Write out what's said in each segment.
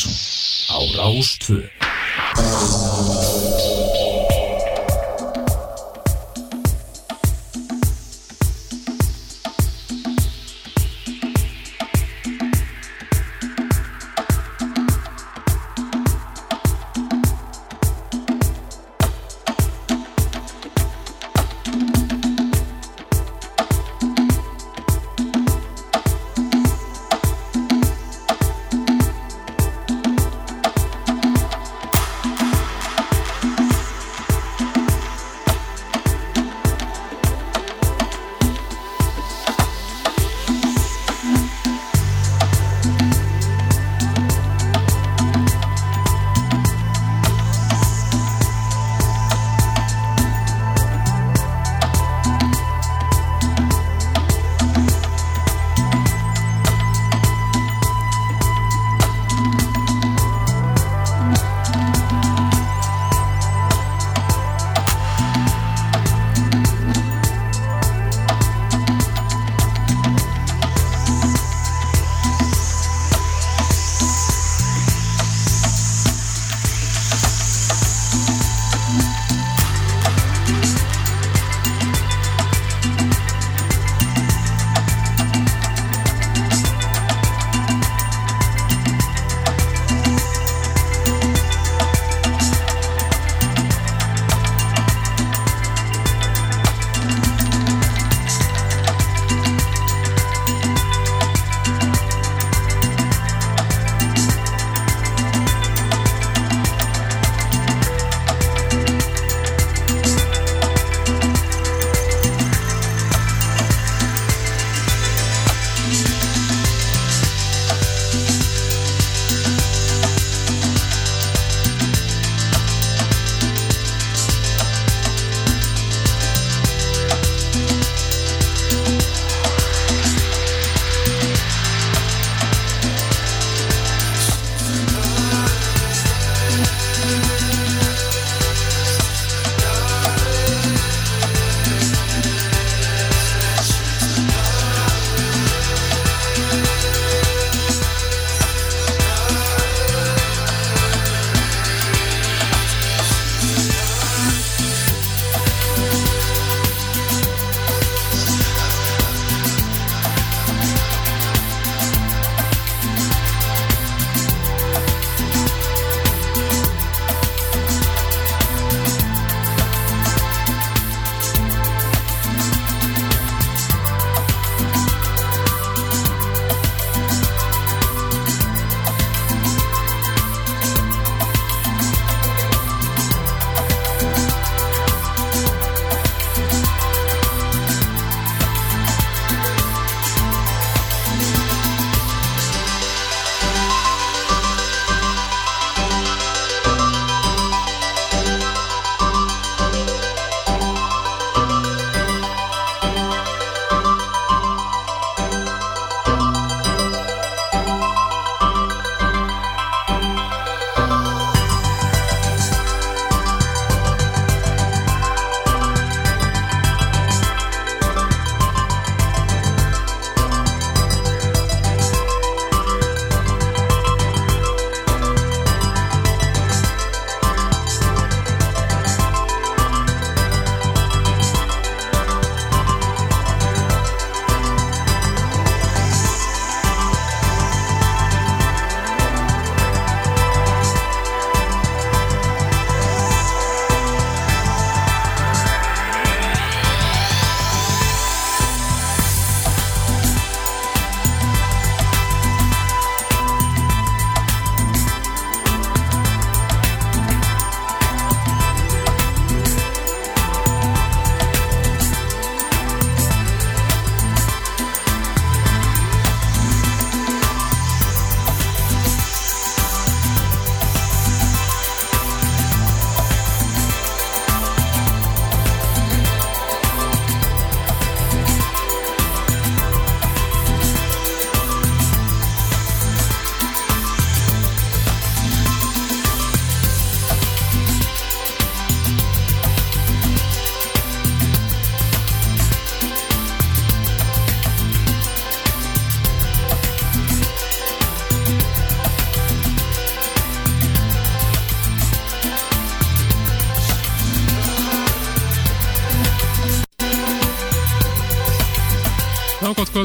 Mattísson á Rástvö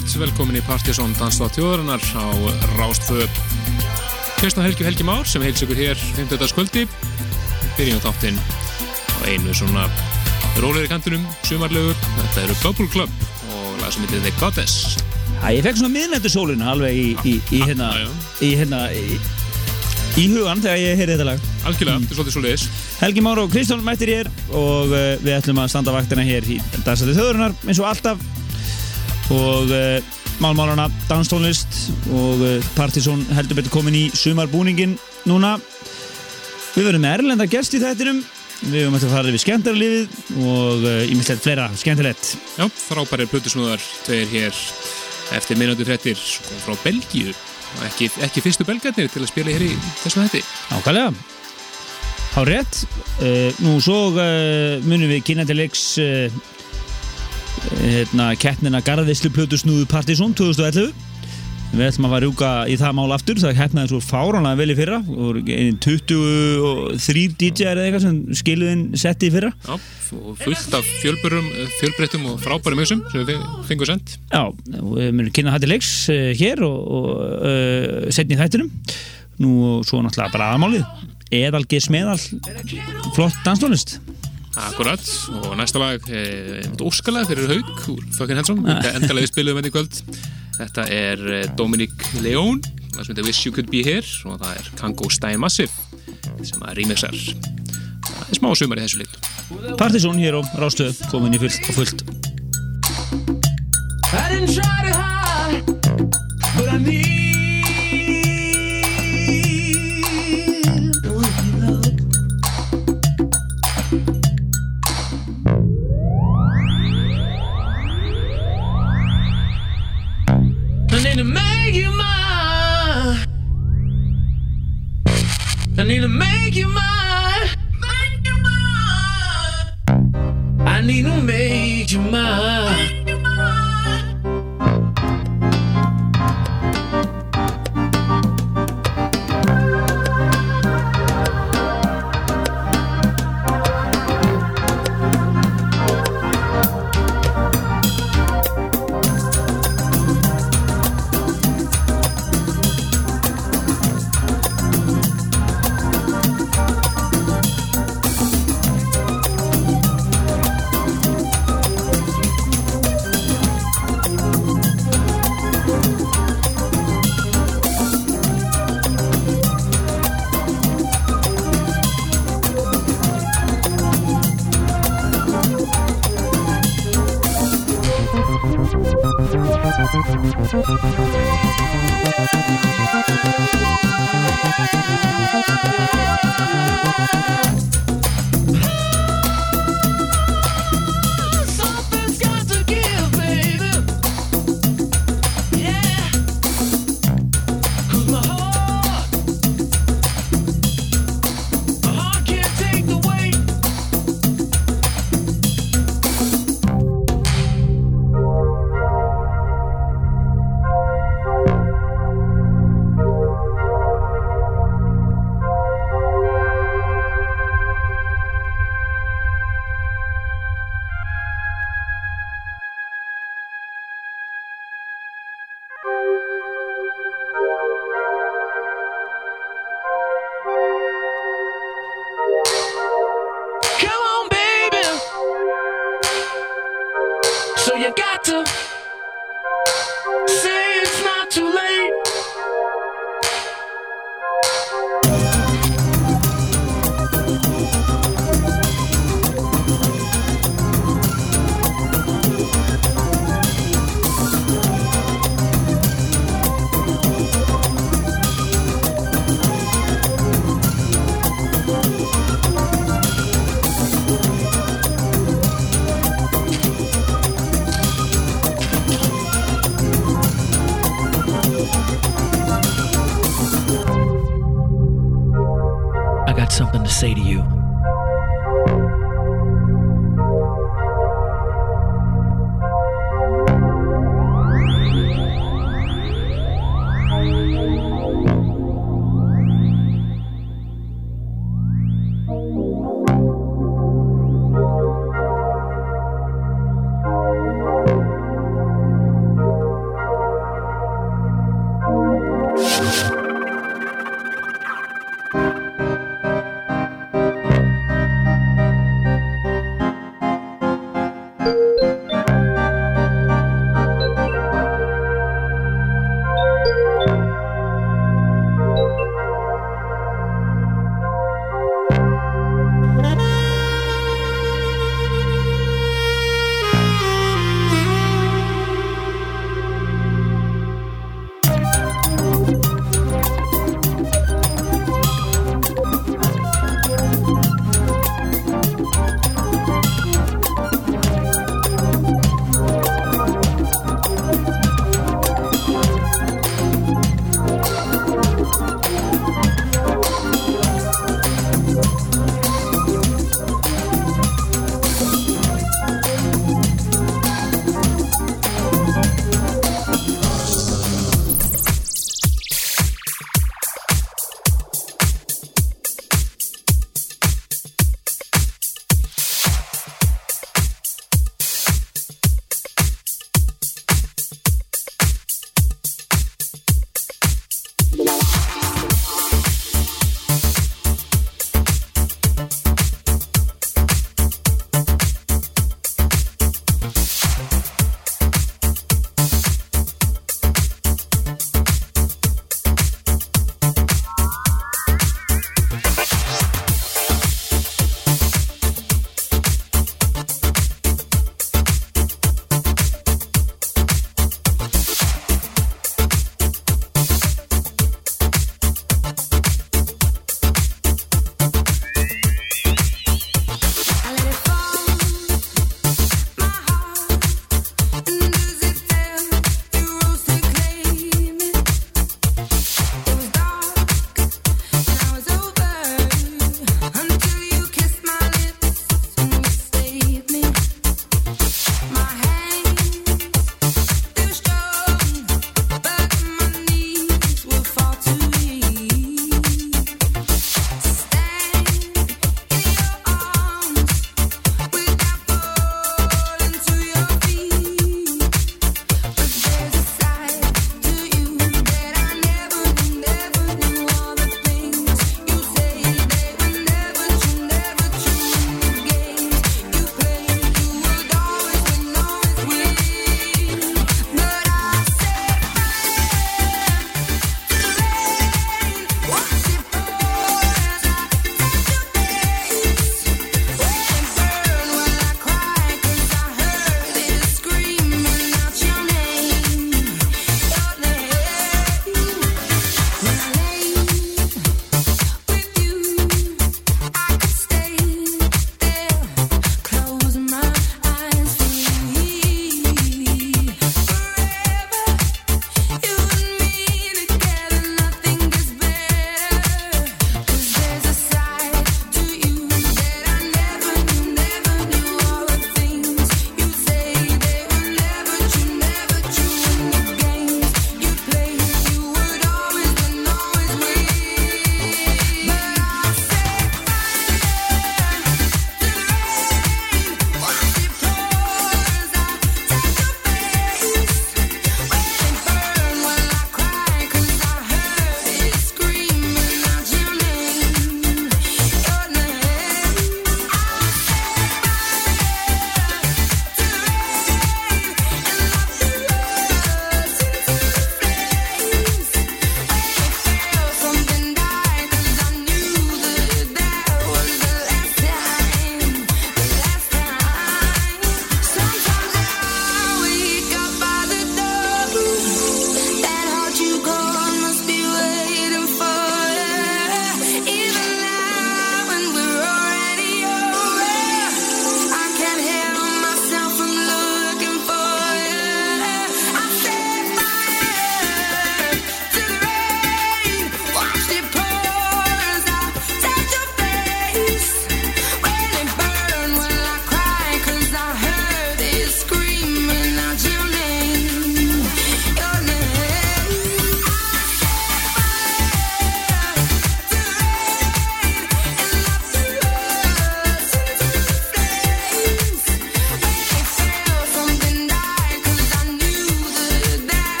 kvöld, velkomin í Partisón Danstáð tjóðarinnar á Rástfö Kristján Helgi Helgi Már sem heils ykkur hér 50. kvöldi byrjum þáttinn á einu svona róleiri kantunum, sumarlegur. Þetta eru Bubble Club og lag sem heitir The Goddess. Já, ég fekk svona miðnættu sólina alveg í, í, í hérna Já, já. í hérna í, í hugan þegar ég heyrði þetta lag. Algjörlega, þetta er svolítið svo leiðis Helgi Már og Kristján mættir hér og uh, við ætlum að standa vaktina hér í Dansætti þjóðurinnar eins og alltaf og uh, málmálana danstónlist og uh, Partisón heldur betur komin í sumarbúningin núna. Við verðum með erlenda gest í þættinum. Við höfum eftir að fara yfir skemmtarlífið og ímislegt fleira skemmtilegt. Já, frábærir plötusnúðar, tveir hér eftir minnandi frettir kom frá Belgíu. Ekki, ekki fyrstu belgarnir til að spila hér í þessum hætti Ákvæðlega Há rétt. Uh, Nú svo uh, munum við kynna til leiks uh, hérna, keppnina Garðislu Plötusnúðu Partisón 2011 Við ætlum að fara rúka í það mál aftur það keppnaði svo fáránlega vel í fyrra og einn 23 DJ-ar eða eitthvað sem skiluðin setti í fyrra. Já, fullt af fjölburum, fjölbreyttum og frábærum hausum sem við fengum sendt Já, við munum kynna til leiks uh, hér og, og uh, setni í þættinum. Nú og svo náttúrulega bara aðmálið. Eðal G. Smeðal Flott danstónlist Akkurat, og næsta lag er óskalag fyrir Haug úr Fucking Handsome. Endalega við spilum þetta í kvöld. Þetta er eh, Dominic León það sem heitir Wish You Could Be Here og það er Kango Stein Massive sem að remixar. Það er smá sumar í þessu lit Partisón hér á Rástöð komin í fullt og fullt. I didn't try to hide, but I need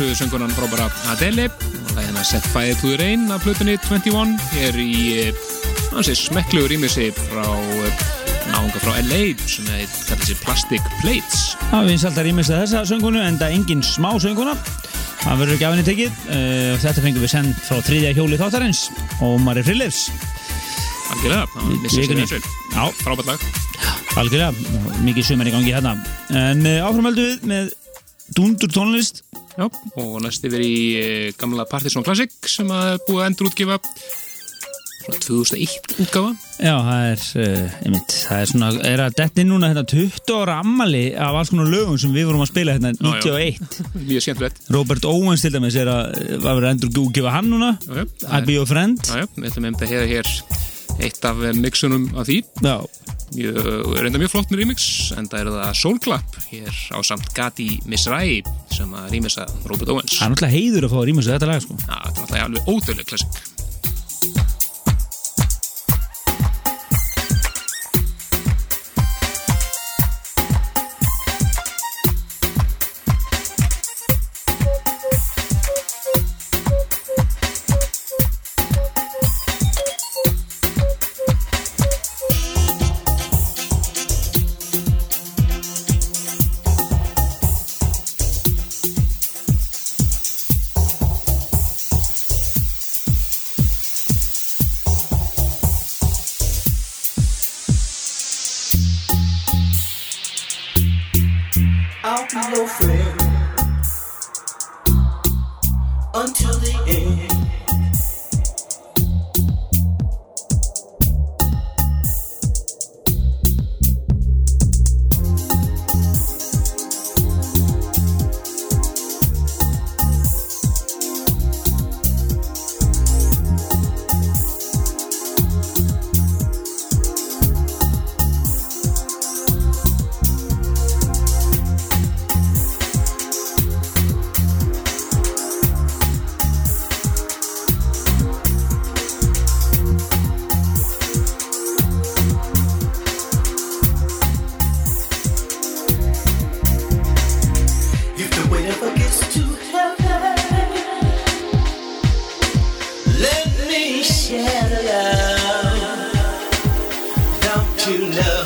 Þetta er sálsögðu söngunan frábæra Adele. Og það er hérna Set Fire to the Rain af plötunni 21 hér í eh, hansi smekklugur ímissi frá eh, náunga frá LA sem heit, kallar sér Plastic Plates. Það finnst alltaf rýmist að þessa söngunu en það er engin smá sönguna Það verður ekki af henni tekið uh, Þetta fengum við send frá þriðja hjóli þáttarins og Mari Frilefs algjörlega, það missir sér þessu. Já. frábært lag. Algjörlega, mikið sumar í gangi hérna. En áframöldu við með Dundur tónlist Já, og næst yfir í eh, gamla Partisan Classic sem að búið að endur útgefa frá 2001 útgafa Já, það er, uh, einmitt, það er svona, er að detti núna hérna 20 ára ammali af alls konar lögum sem við vorum að spila hérna Já, já. 91 mjög skemmtilegt. Robert Owens til dæmis er að, eh, var verið að endur útgefa hann núna. Já, já, það I er- Be Your Friend. Já, já, við ætlum einmitt að heyra hér eitt af eh, mixunum af því. Já, reynda mjög flott með remix en það er það Soul Clap hér á samt Gati Misrai sem að remixa Robert Owens. Það er náttúrulega heiður að fá að rýma sig þetta lag sko. Já, þetta er alltaf alveg ódöðleg klassik to know.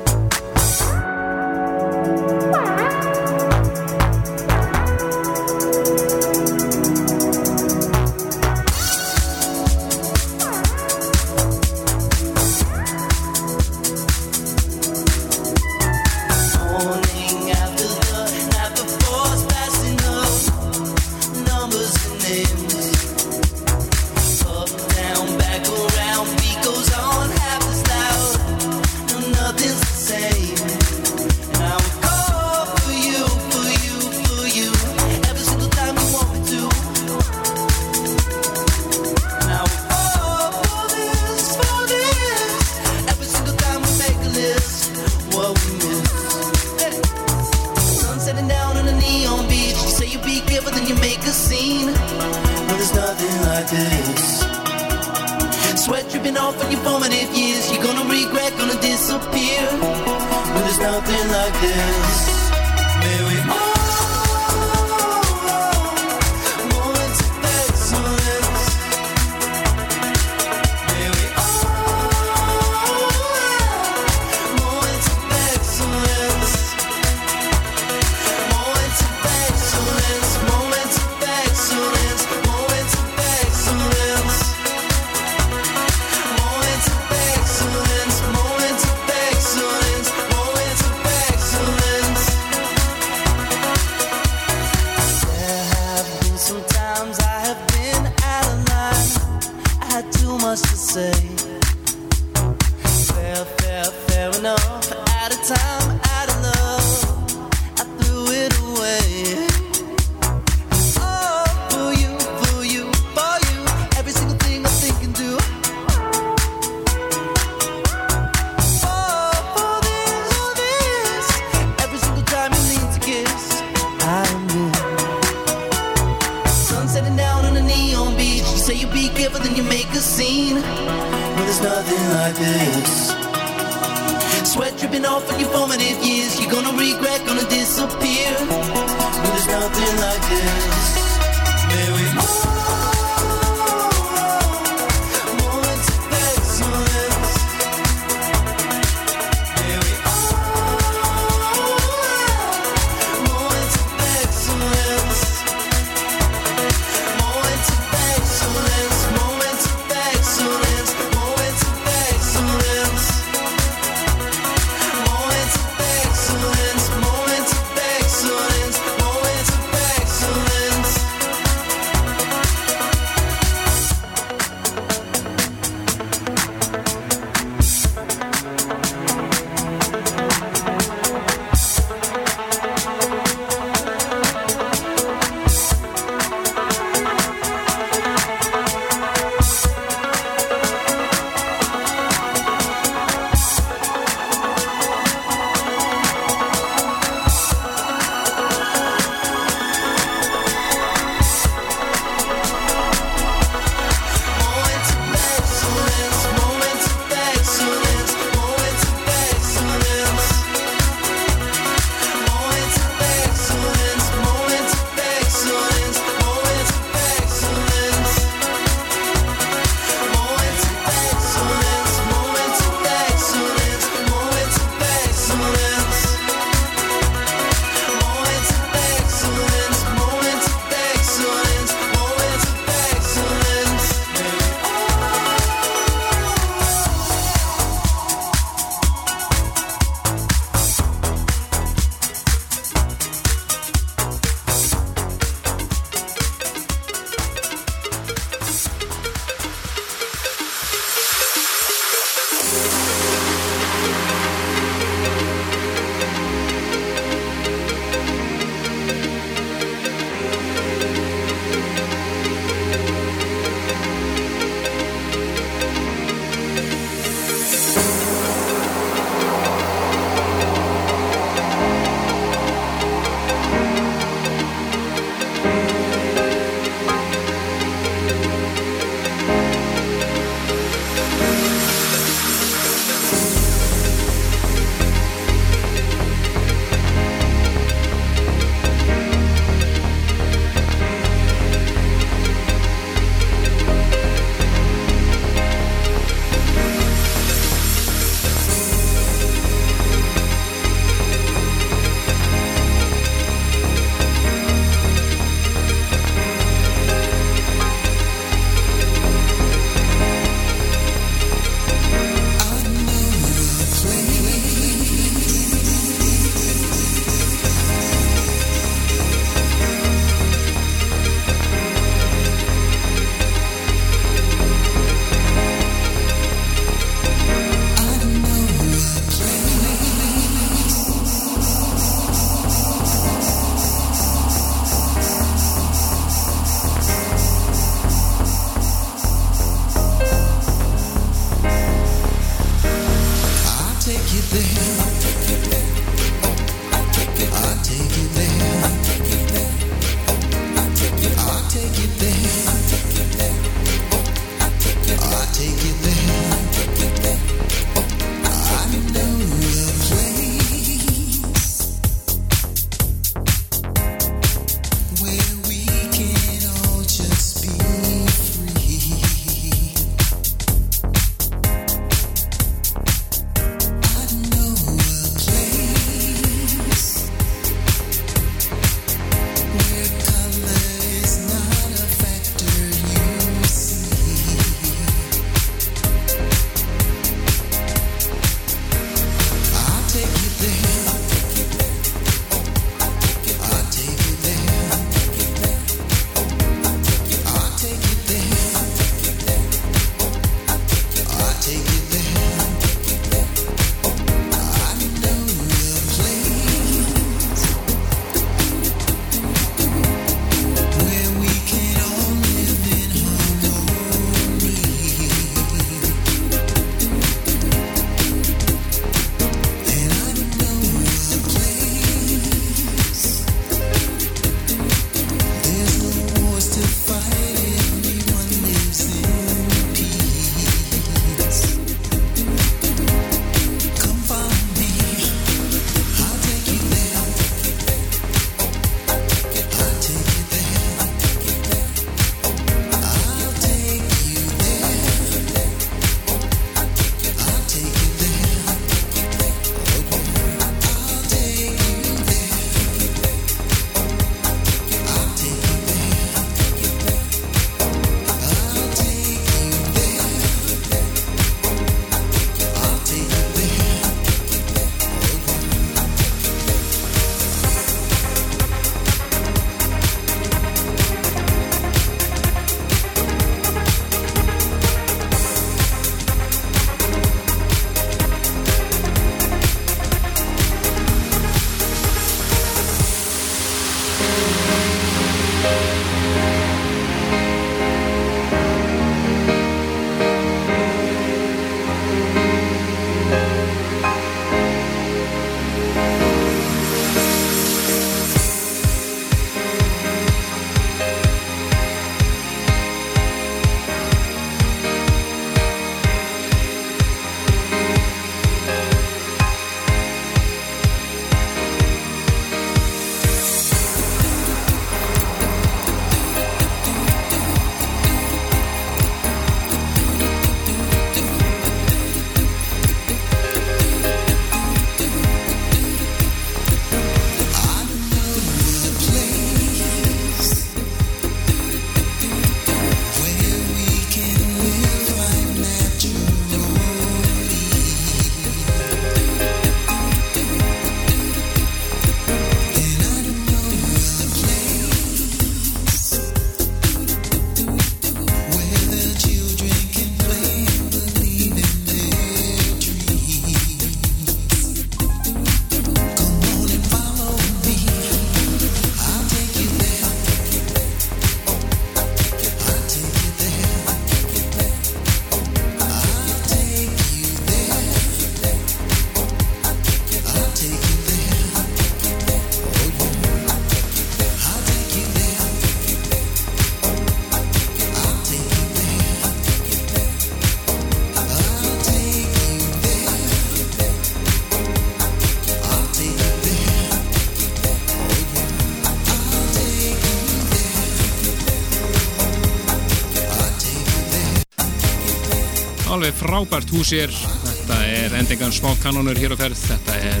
Alveg frábært hús hér. Þetta er endingan smá kanonur hér á ferð. Þetta er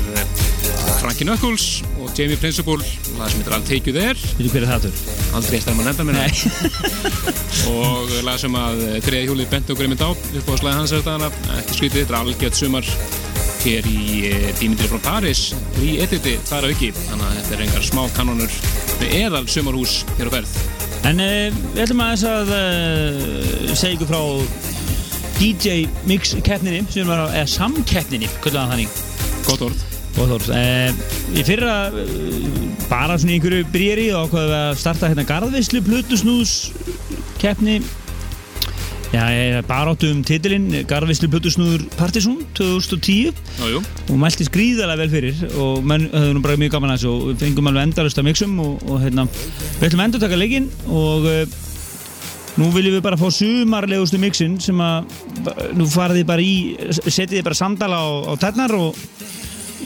Frankie Knuckles og Jamie Principle og það sem heitir I'll Take You There. Veitu hver er það tur? aldrei eftir að maður nefnda mér og lag sem að þriða hjúlið bent og mynd á upp á slæði hans eftir hana ekki skrítið, þetta er algjört sumar hér í eh, Dímyndri frá Paris í editi þar auki. Þannig að þetta er engar smá kanonur með eðal sumarhús hér á ferð. En uh, við ætlum aðeins að uh, segja ykkur frá DJ Mix keppninni sem var á, samkeppninni, að þannig. Gott orð. Góð Þórs uh, Í fyrra uh, bara svona einhverju brýri og ákvaðum við að starta hérna garðvislu Plutusnús keppni. Já, ég er bara áttu um titilinn Garðvislu Plutusnúður Partisan 2010 Jájú, og mælti skrýðalega vel fyrir og menn höfðu nú bara mjög gaman að þessu og fengum alveg endalust að mixum og, og hérna, við ætlum endur taka leikinn og uh, nú viljum við bara fá sumarlegustu mixin sem að nú farið þið bara í setið þið bara sandala á, á tætnar og,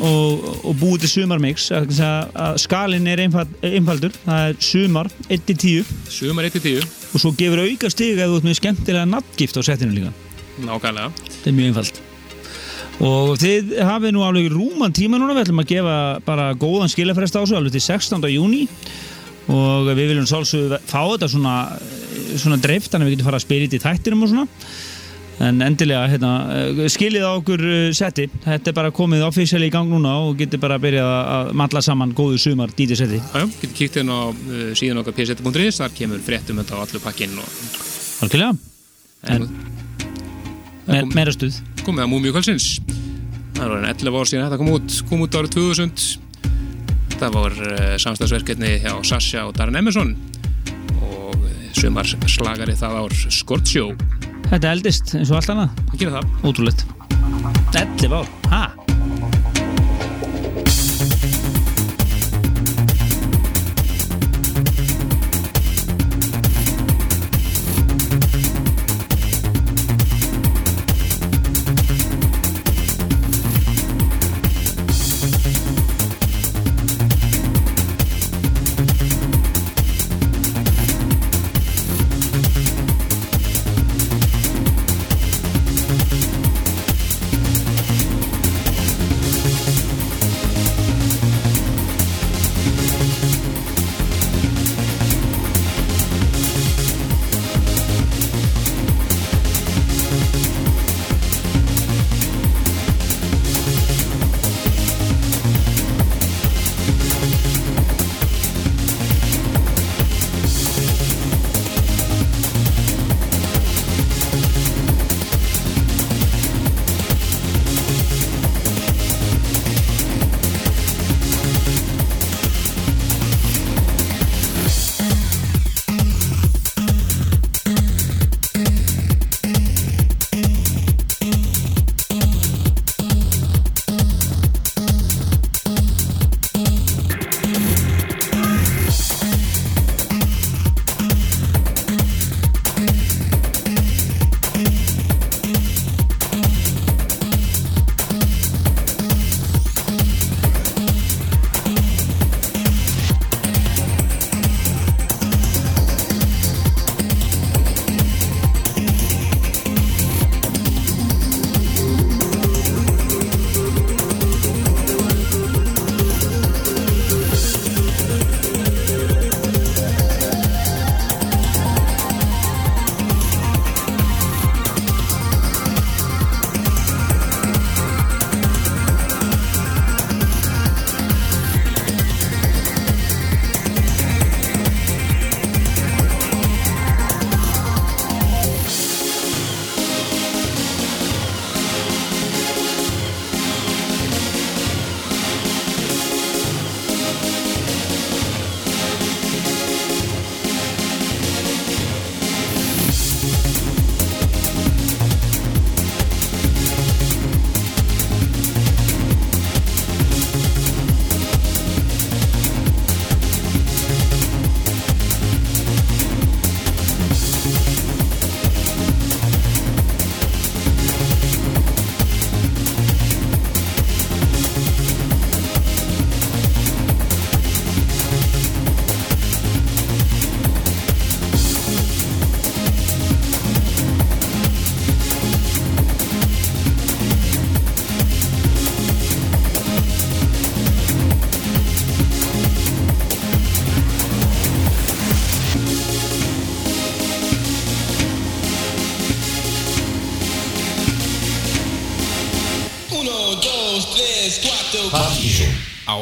og, og búið til sumarmix. Að, að skalinn er einfald, einfaldur. Það er sumar 1-10 sumar 1-10 og svo gefur auka stig ef þú ert með skemmtilega nafngift á setinu líka. Nákvæmlega. Þetta er mjög einfalt. Og þið hafið nú alveg rúman tíma núna. Við ætlum að gefa bara góðan skilafrest á þessu alveg til 16. júni og við viljum sálsög fá þetta svona, svona dreift þannig að við getum fara að spila í þættinum og svona. En endilega hérna, eh, skilið á okkur eh, setti. Þetta er bara komið official í gang núna og getur bara að byrja að matla saman góðu sumar DJ setti. Jájú, getur kíkt inn á uh, síðan okkar pseta.is þar kemur fréttum þetta á allu pakkinn og algjörlega, en, Me, meira stuð. komið að Múmiu kvöldsins. Það var enn 11 ár síðan þetta kom út. Kom út árið 2000 það var samstagsverkefni hjá Sasha og Darren Emerson og sumar slagari það ár. Skortsjó. Þetta eldist eins og allt annað. Að gera það? Ótrúlegt. 11 ár,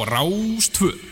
Rástvöð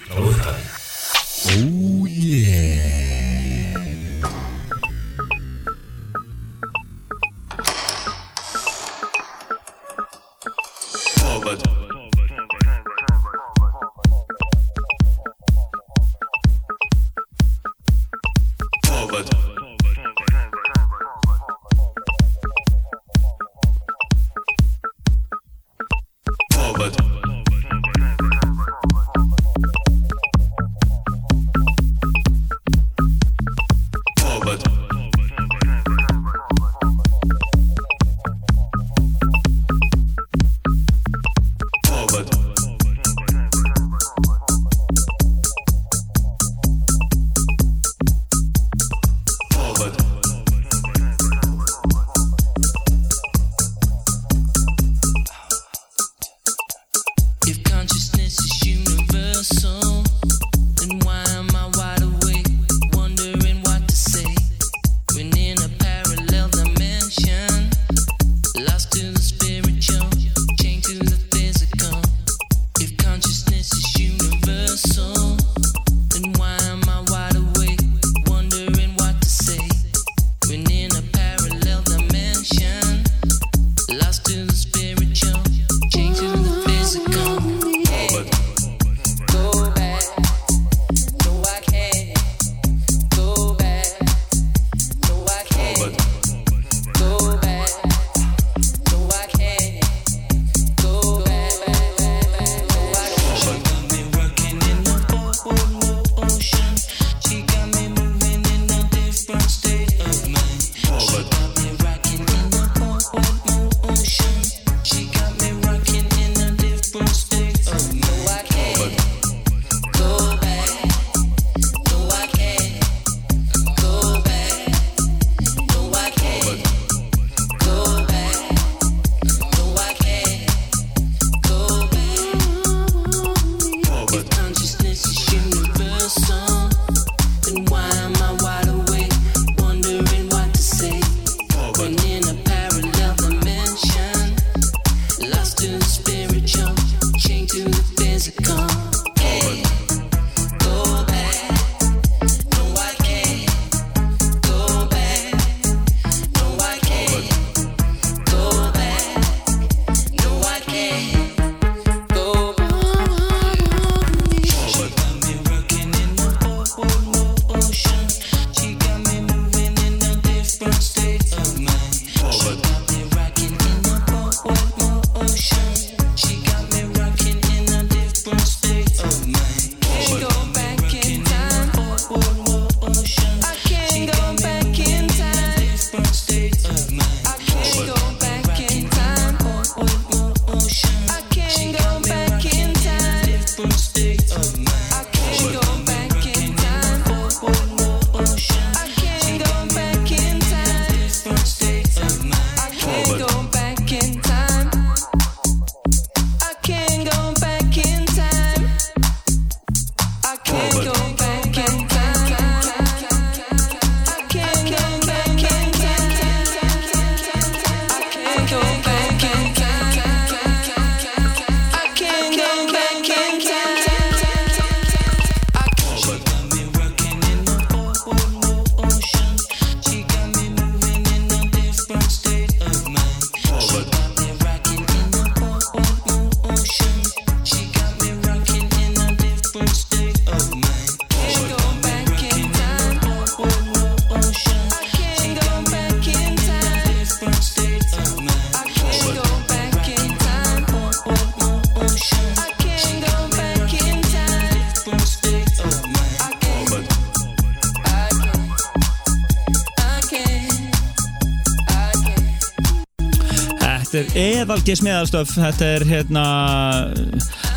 Eðalgi smiðarstöf Þetta er hérna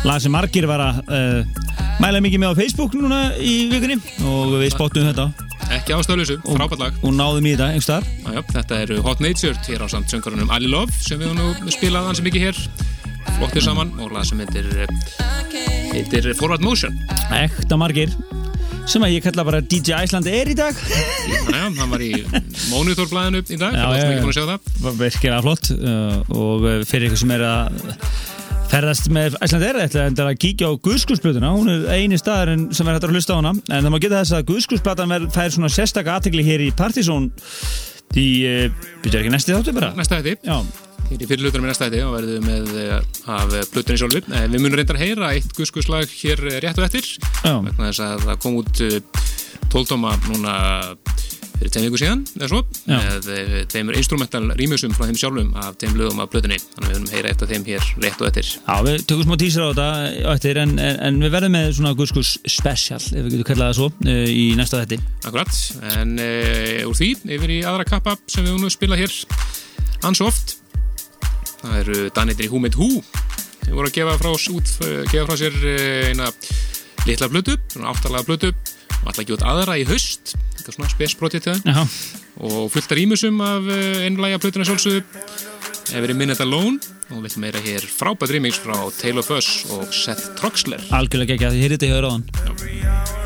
lag sem margir var að uh, eh, mæla mikið með á Facebook núna í vikunni og við spottum þetta. Ekki ástaflösu, frábært lag. Og náðum í þetta, einhver starf Þetta eru Hot Nature, hér á samt söngarunum Ali Love sem við nú spilaðum hansi mikið hér. Flottir saman og lag sem heitir eh, heitir Forward Motion. Ekta margir sem að ég kalla bara DJ Æslandi er í dag. Þannig að hann var í Mónitorblæðinu í dag, það er mikið búin að sjá það. Það er ekki aðflott uh, og eh, fyrir ykkur sem er að ferðast með æslandeir ætla að kíkja á Guðskursblötuna, hún er eini staðarinn sem er hægt að hlusta á hana, en það má geta þess að Guðskursblötan fær svona sérstak aðtegli hér í Partizón í, eh, byrjar ekki næsti þáttu bara? Næsta þætti. Í fyrirlutunum í næsta ætti og verðum við með eh, af Plutunni sjálfur. Við munum reyndar að heyra eitt guðskuslag hér rétt og eftir. Vegna þess að það kom út tóltóma núna fyrir tveim viku síðan eða svo Já. með eh, tveimur instrumental rýmusum frá þeim sjálfum af þeim lögum af Plutunni þannig að við munum heyra af þeim hér rétt og eftir. Já við tökum smá tísir á þetta á eftir en, en, en við verðum með svona Guðskurs special ef við getum kallað það svo uh, í næsta þetti Akkurat, en uh, úr því yfir í aðra kappa sem við munum spila hér ans oft. Það eru Who Made Who. Þeir voru að gefa frá, út, gefa frá sér eina litla blötu, svona áttalega blötu og alltaf út aðra í haust. Er svona spesbrotið til það og fullt af rýmusum af uh, einlæga blötuna sjálfsögðu. Hefur verið Minute Alone. Og við ætlum meira hér frábært remix frá Taylor Fuss og Seth Troxler. Algjörlega ekki að þið heyrið þetta hjá ráðan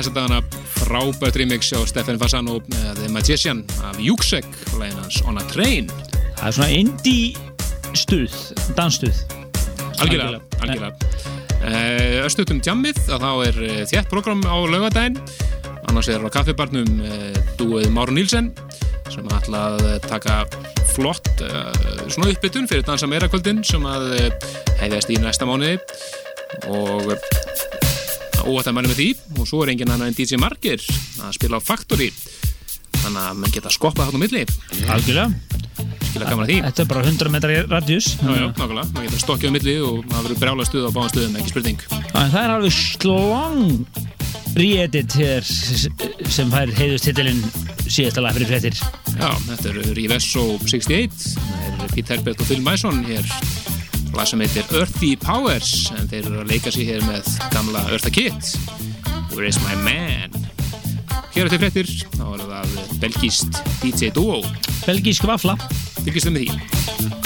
okkar þessa dagana frábært remix á Stefan Fasano uh, The Magician af Júksek og lægin hans On a Train Það er svona indie stuð, dansstuð. algjörlega, Algjörlega. algjörlega. Östutum tjammið að þá er uh, þétt program á laugadaginn annars er á kaffibarnum dúið Máru Nílsen sem ætla að eh, taka flott svona uppbytun fyrir dansa meira kvöldin sem að hefðast í næsta mánuði og óvægt að mælu með því. Og svo er engin annar en DJ Margir að spila á Factory. Þannig að mann geta skoppað á milli. Algjörlega. Þetta er bara 100 metrar í radjus. Já, já, nákvæmlega, maður getur stokkið á milli og það verður brjála stuð á báðan stuðum, ekki spurning. En það er alveg slong re-edit hér sem fær heiðustitilinn síðasta lag fyrir fréttir. Já, þetta er Rivesso 68 það er Pete Herbert og Phil Mason hér lag sem heitir Earthy Powers en þeir eru að leika sér hér með gamla Eartha Kitt Where is my man? Hér er til fréttir, þá er það belgíst DJ Duo. Belgísk vafla. Þið með því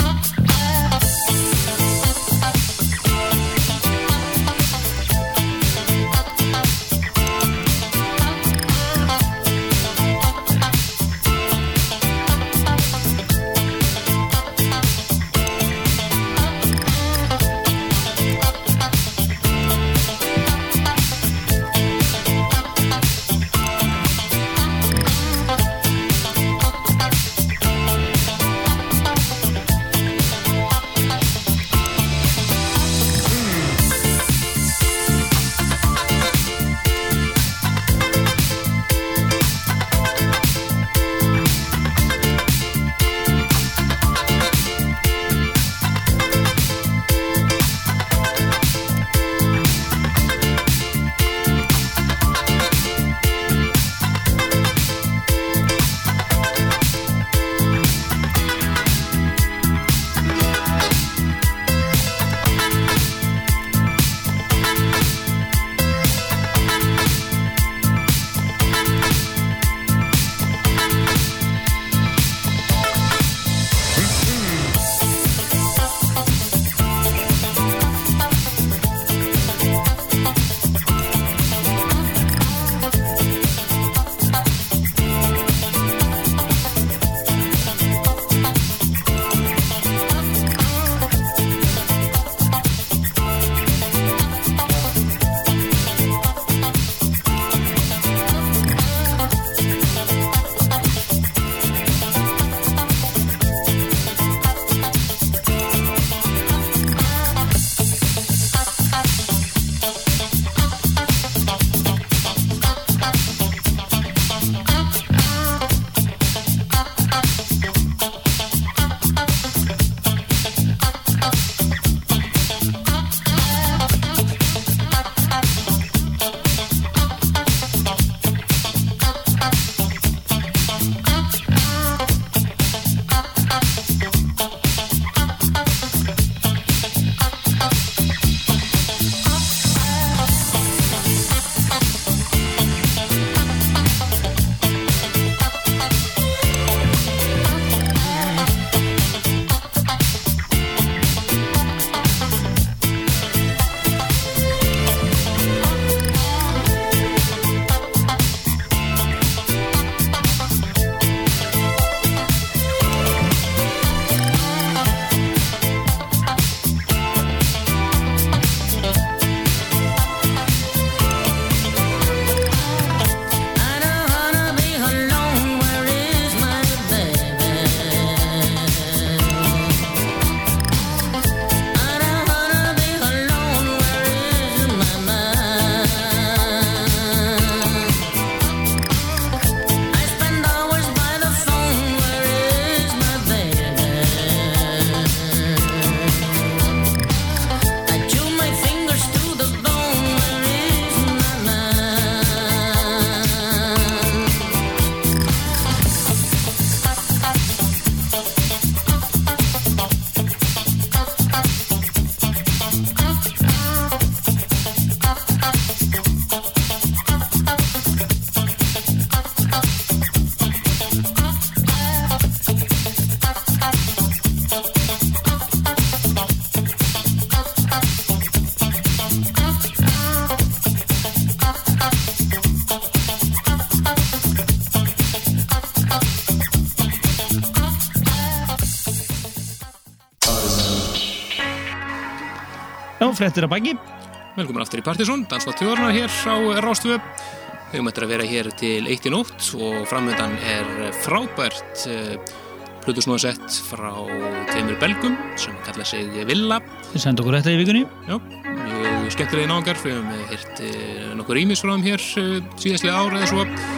Já, fréttir að baki. Velkomin aftur í Partisón, Dansvátt þjóðarna hér á Rástöfu. Við eftir að vera hér til eitt í nótt og framöndan er frábært uh, Plutusnóðsett frá tveimur belgum sem kalla sig Villa. Þið sendu okkur þetta í vikunni. Já, mjög skemmtilegi náðungar. Við höfum hirt uh, nokkur rýmis frá þeim hér uh, síðastlega ár eða svo og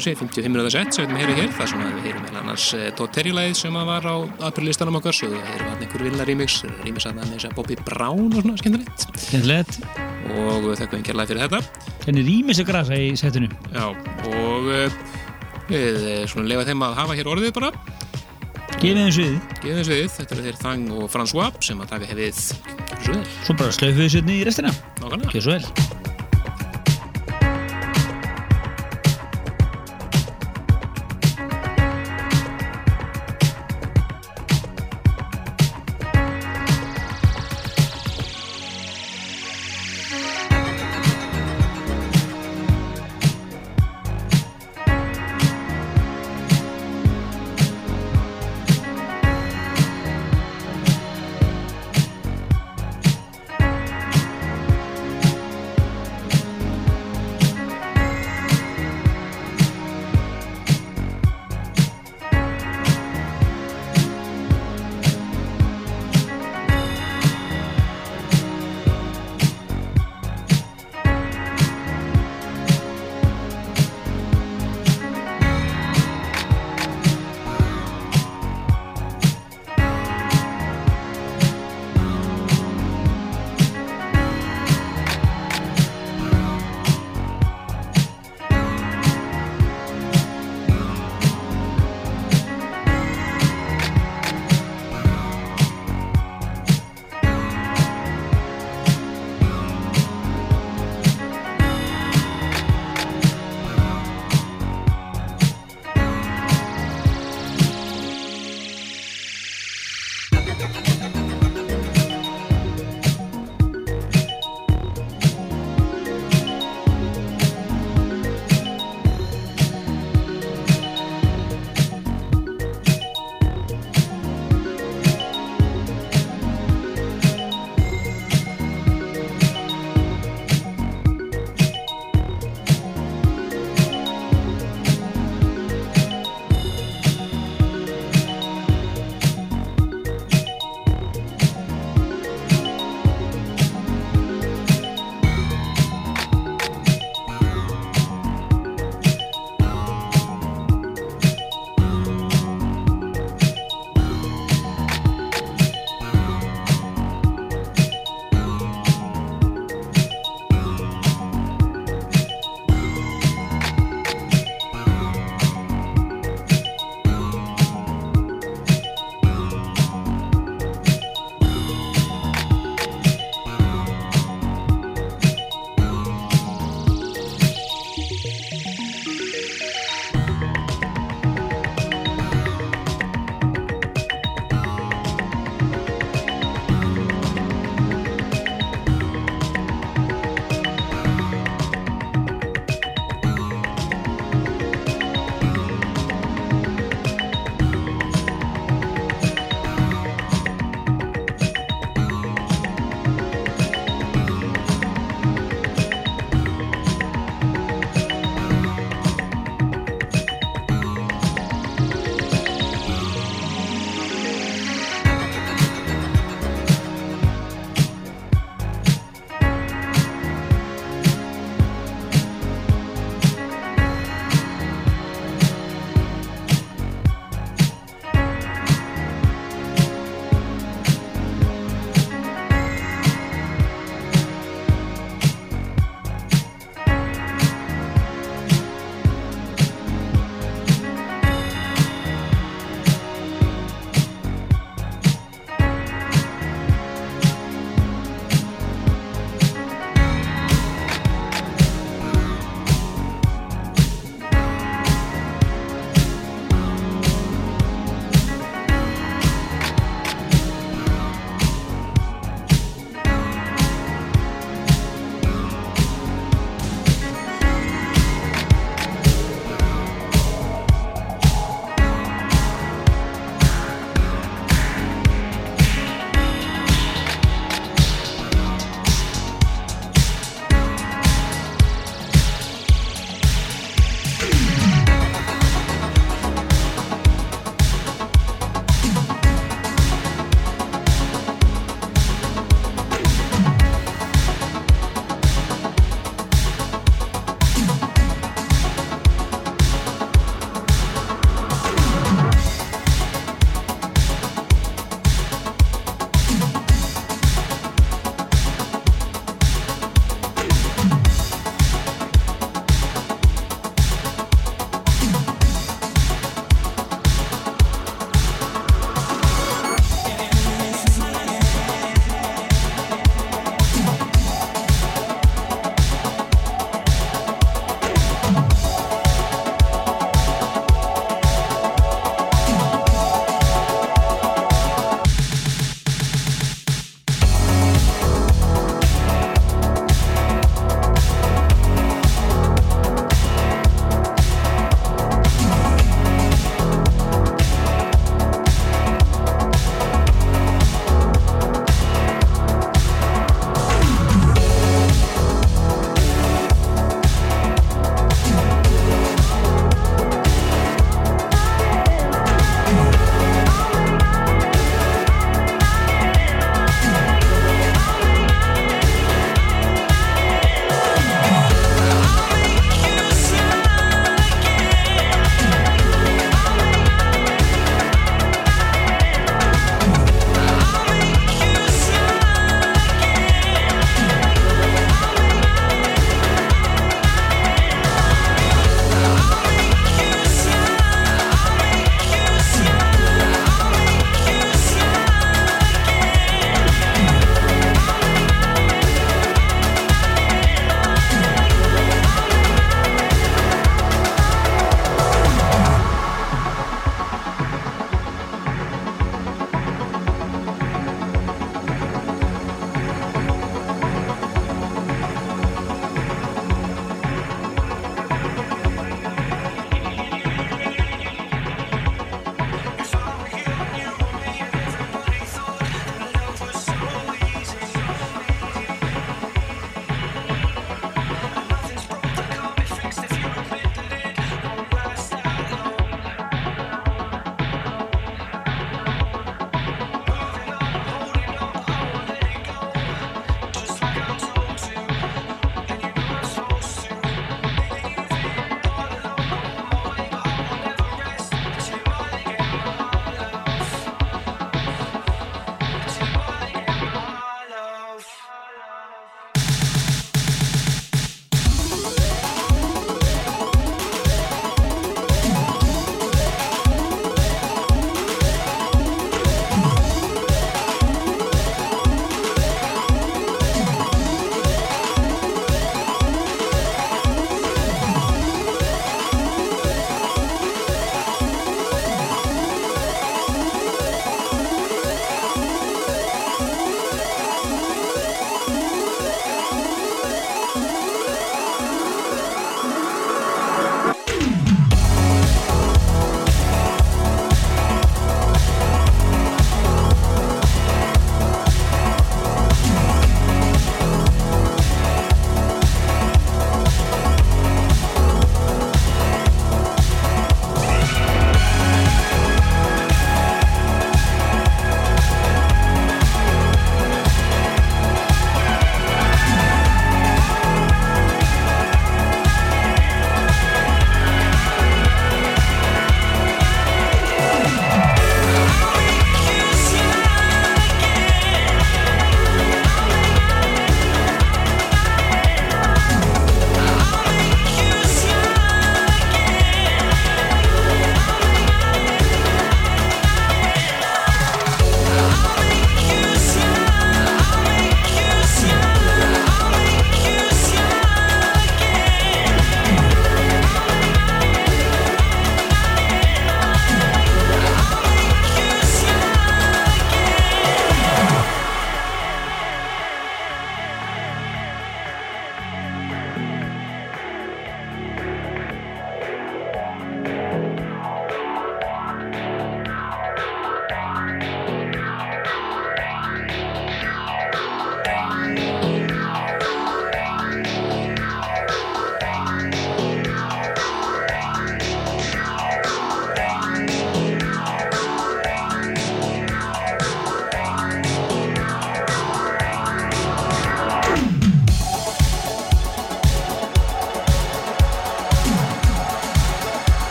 er, segjum 55 minúða sett sem við höfum hér. Þar sem við heyrum meðal annars Todd Terry-læð sem var á aprillistanum okkar. Svo við heyrum að einhver Villa rýmix rýmis að það með þess að Bobby Brown og svona skemmtilegt. Kennilegt. og við þakkum kærlega fyrir þetta. Kenni rýmis að grasa í setinu. Já, og uh, við svona lefa þeim að hafa hér orðið bara. Gefið þeim sviðið. gefum þessu við, þetta eru þeir Þang og François sem að taka hefðið svo bara slöfum við setinu í restina. nákvæmlega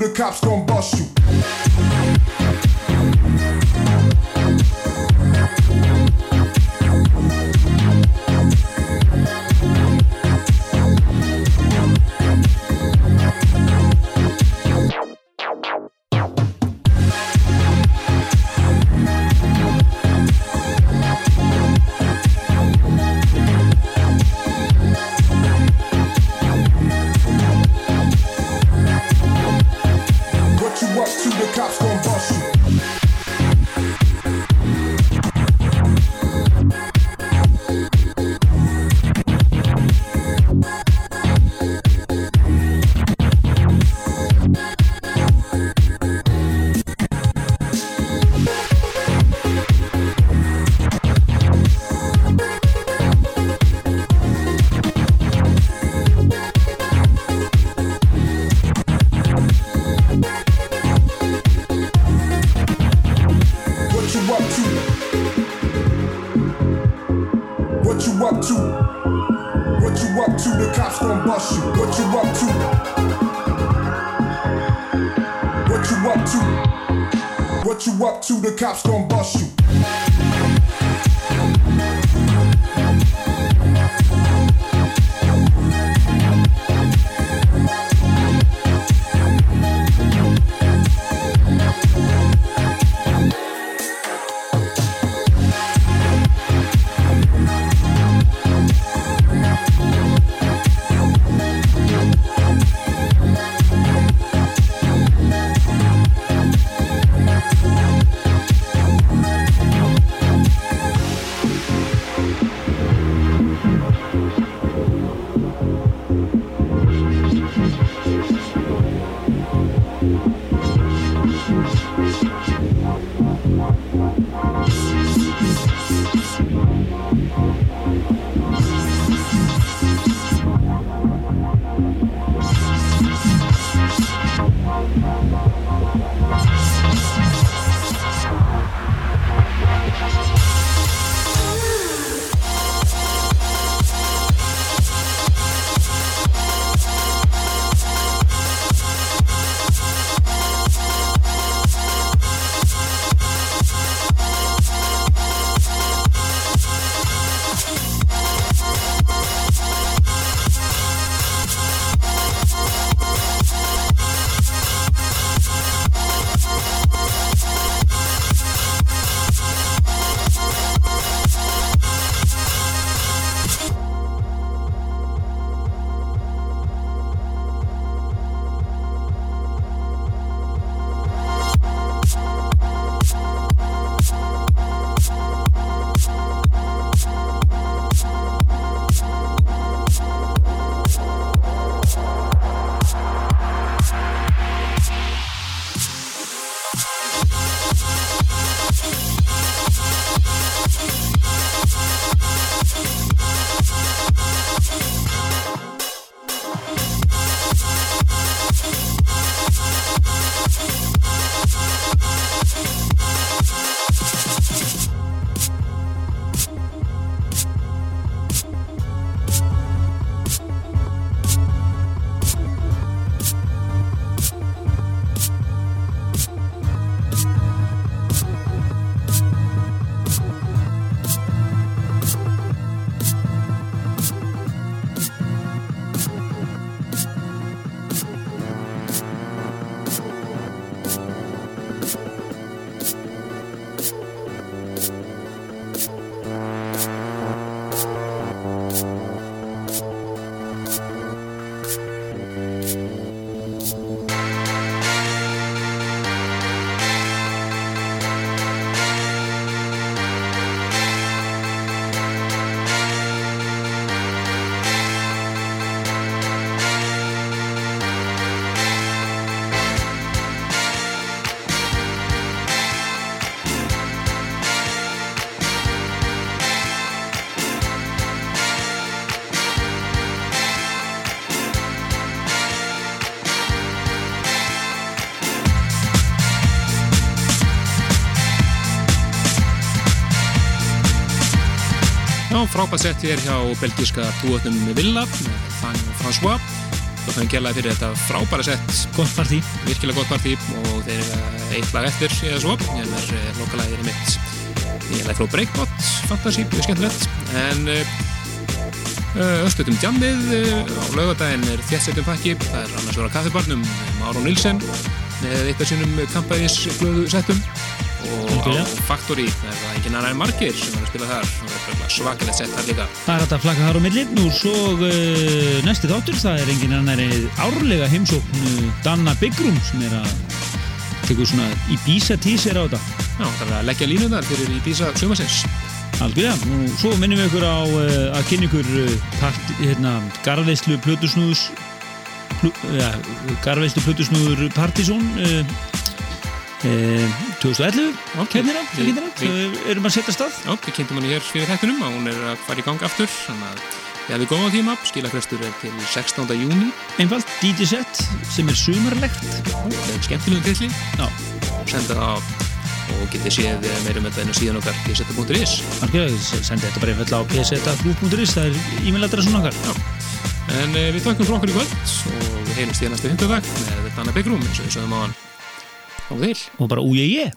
the cops gon' bust you. Frábært sett hér hjá belgíska búötnum Villa með Fanny og François. Og þannig gælaði fyrir þetta frábæra sett Gott partí. virkilega gott partí og þeir eru eitt lag eftir eða svo, en það er lokalægir mitt ég læði frá Breakbot. Fantasy, mjög skemmtilegt. En östutum djammið uh, á laugadaginn er þéttsettum pakki. Það er annars vera kaffibarnum Máron Nilsen með eitt af sínum kampæðis glöðu settum og á Factory er það engin annar en margir sem er að spila þar og er svakalegt sett þar líka Það er hægt að flagga þar á milli. Nú svo uh, næsti þáttur, það er engin annar en árlega heimsókn uh, Danna Byggrum sem er að tekur svona Ibiza teaser á þetta. Já, það er að leggja línu þar fyrir Dísa sumasins Algjörlega. Og svo minnum við ykkur á uh, að kynna ykkur uh, hérna, garveislu plötusnúðus pl ja, garveislu plötusnúður Partizón uh, 2011 Ok. kemnina, Við- erum að setja stað Já, við kynntum hann hér fyrir þættunum að hún er að fara í gang aftur þannig að við hefum góða tíma. Skilafrestur er til 16. júni einfalt DJ set sem er sumarlegt. Það er skemmtilegum tilli Já. senda það á og getið séð meirum þetta inn á síðan okkar pseta.is sendi þetta bara einfall á pseta.group.is það er e-mailadressa svona okkar en eh, við takkum frá okkur í kvöld og við heilumst í næstu hundadag með Danna Byggrum eins og við sögum á hann og bara úje ég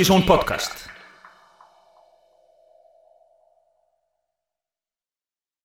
Partizón podcast